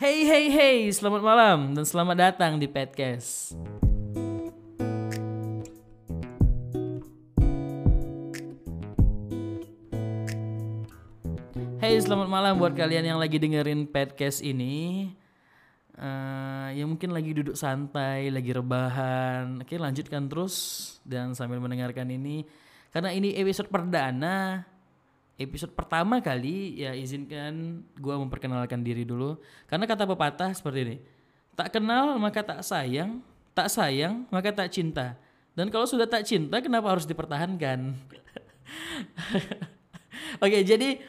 Hey hey hey, selamat malam dan selamat datang di podcast. Hey, selamat malam buat kalian yang lagi dengerin podcast ini. Eh, yang mungkin lagi duduk santai, lagi rebahan. Oke, lanjutkan terus dan sambil mendengarkan ini karena ini episode perdana episode pertama kali ya izinkan gua memperkenalkan diri dulu. Karena kata pepatah seperti ini tak kenal maka tak sayang tak sayang maka tak cinta. Dan kalau sudah tak cinta kenapa harus dipertahankan? Oke jadi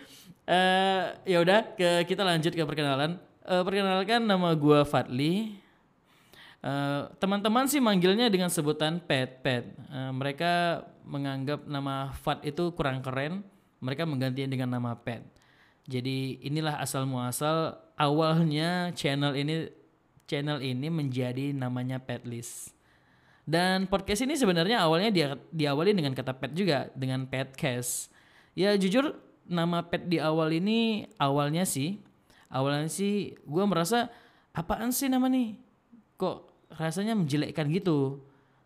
eh ya udah ke kita lanjut ke perkenalan. Eh, perkenalkan nama gua Fadli. Eh, teman-teman sih manggilnya dengan sebutan pet pet. Eh, mereka menganggap nama Fat itu kurang keren mereka menggantinya dengan nama pet. Jadi inilah asal muasal awalnya channel ini channel ini menjadi namanya Petlist dan podcast ini sebenarnya awalnya dia diawali dengan kata pet juga dengan petcast. Ya jujur nama pet di awal ini awalnya sih awalnya sih gue merasa apaan sih nama nih? Kok rasanya menjelekkan gitu.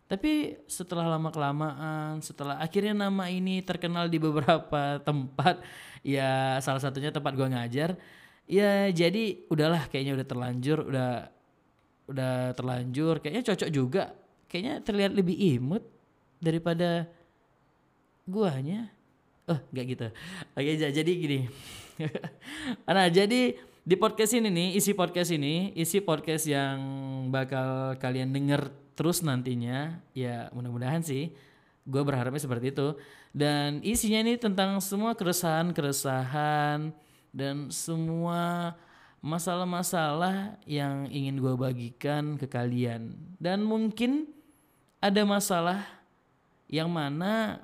Tapi setelah lama kelamaan, setelah akhirnya nama ini terkenal di beberapa tempat, ya salah satunya tempat gua ngajar, ya jadi udahlah kayaknya udah terlanjur, udah udah terlanjur, kayaknya cocok juga, kayaknya terlihat lebih imut daripada guanya. Oh, nggak gitu. Oke, ja- jadi gini. nah, jadi di podcast ini nih, isi podcast ini, isi podcast yang bakal kalian denger terus nantinya, ya mudah-mudahan sih. Gue berharapnya seperti itu. Dan isinya ini tentang semua keresahan-keresahan dan semua masalah-masalah yang ingin gue bagikan ke kalian. Dan mungkin ada masalah yang mana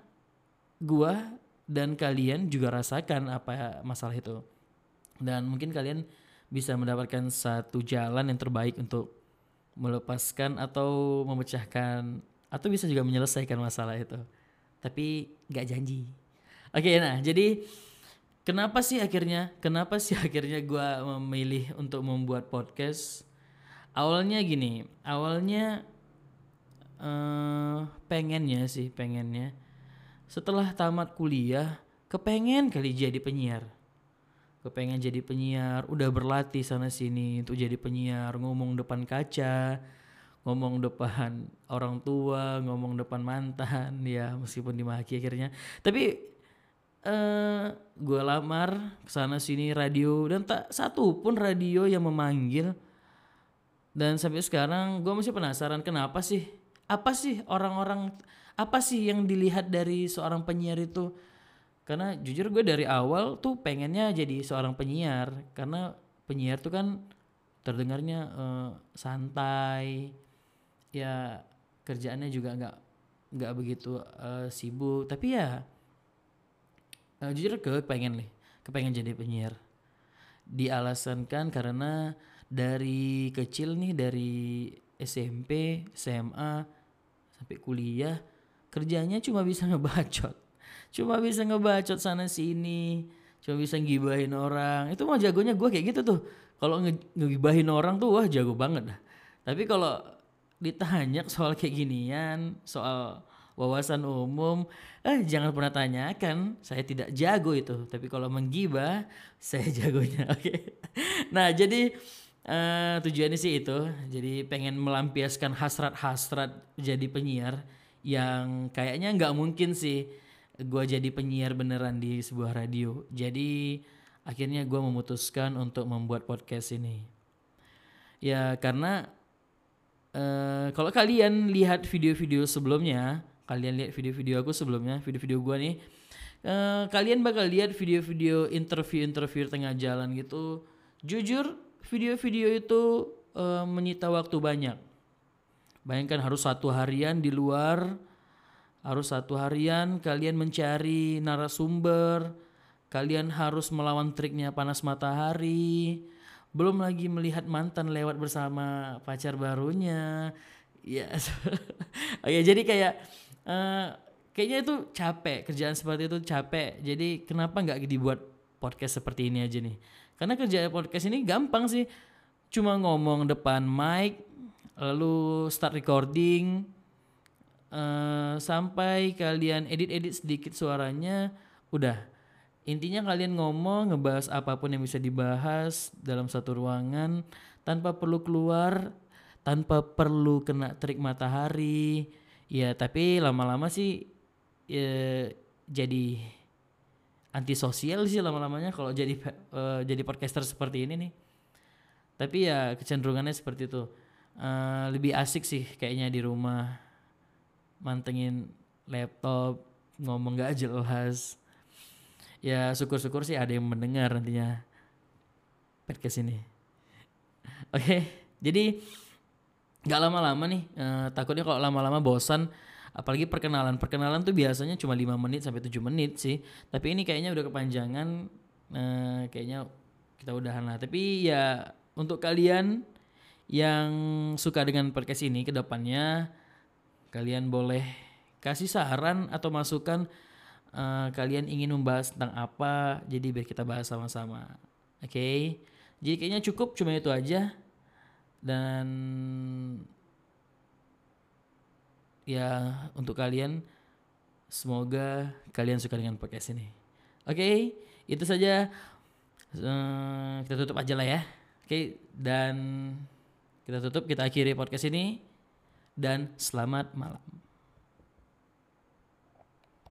gua dan kalian juga rasakan apa masalah itu. Dan mungkin kalian bisa mendapatkan satu jalan yang terbaik untuk melepaskan atau memecahkan atau bisa juga menyelesaikan masalah itu. Tapi nggak janji. Oke, nah jadi kenapa sih akhirnya kenapa sih akhirnya gua memilih untuk membuat podcast? Awalnya gini, awalnya eh pengennya sih pengennya setelah tamat kuliah kepengen kali jadi penyiar kepengen jadi penyiar udah berlatih sana sini untuk jadi penyiar. Ngomong depan kaca ngomong depan orang tua ngomong depan mantan ya meskipun dimaki akhirnya. Tapi eh gue lamar ke sana sini radio dan tak satu pun radio yang memanggil. Dan sampai sekarang gue masih penasaran kenapa sih apa sih orang-orang apa sih yang dilihat dari seorang penyiar itu karena jujur gue dari awal tuh pengennya jadi seorang penyiar. Karena penyiar tuh kan terdengarnya eh, santai ya kerjaannya juga nggak nggak begitu eh, sibuk. Tapi ya eh, jujur gue pengen nih kepengen jadi penyiar. Dialasankan karena dari kecil nih dari SMP SMA sampai kuliah kerjanya cuma bisa ngebacot cuma bisa ngebacot sana sini cuma bisa ngibahin orang. Itu mah jagonya gue kayak gitu tuh. Kalau nge- ngegibahin orang tuh wah jago banget dah. Tapi kalau ditanya soal kayak ginian soal wawasan umum eh jangan pernah tanyakan. Saya tidak jago itu. Tapi kalau menggibah saya jagonya. Oke. Nah jadi eh, tujuannya sih itu. Jadi pengen melampiaskan hasrat-hasrat jadi penyiar yang kayaknya nggak mungkin sih gue jadi penyiar beneran di sebuah radio jadi akhirnya gue memutuskan untuk membuat podcast ini ya karena eh kalau kalian lihat video-video sebelumnya, kalian lihat video-video aku sebelumnya, video-video gua nih, eh kalian bakal lihat video-video interview-interview tengah jalan gitu. Jujur, video-video itu eh, menyita waktu banyak. Bayangkan harus satu harian di luar, harus satu harian kalian mencari narasumber, kalian harus melawan triknya panas matahari, belum lagi melihat mantan lewat bersama pacar barunya. Ya oke jadi kayak eh, kayaknya itu capek kerjaan seperti itu capek. Jadi kenapa nggak dibuat podcast seperti ini aja nih? Karena kerja podcast ini gampang sih. Cuma ngomong depan mic lalu start recording eh, sampai kalian edit-edit sedikit suaranya udah. Intinya kalian ngomong ngebahas apa pun yang bisa dibahas dalam satu ruangan tanpa perlu keluar tanpa perlu kena terik matahari. Ya tapi lama-lama sih ya, jadi antisosial sih lama-lamanya kalau jadi eh, jadi podcaster seperti ini nih. Tapi ya kecenderungannya seperti itu. Eh, lebih asik sih kayaknya di rumah mantengin laptop ngomong gak jelas. Ya syukur-syukur sih ada yang mendengar nantinya podcast ini. Oke jadi nggak lama-lama nih eh, takutnya kalau lama-lama bosan apalagi perkenalan perkenalan tuh biasanya cuma 5 menit sampai 7 menit sih. Tapi ini kayaknya udah kepanjangan eh, kayaknya kita udahan lah. Tapi ya untuk kalian yang suka dengan podcast ini ke depannya kalian boleh kasih saran atau masukan eh, kalian ingin membahas tentang apa jadi biar kita bahas sama-sama. Oke? Jadi kayaknya cukup cuma itu aja. Dan ya untuk kalian semoga kalian suka dengan podcast ini. Oke? Itu saja. Eh, kita tutup aja lah ya. Oke? Dan kita tutup kita akhiri podcast ini dan selamat malam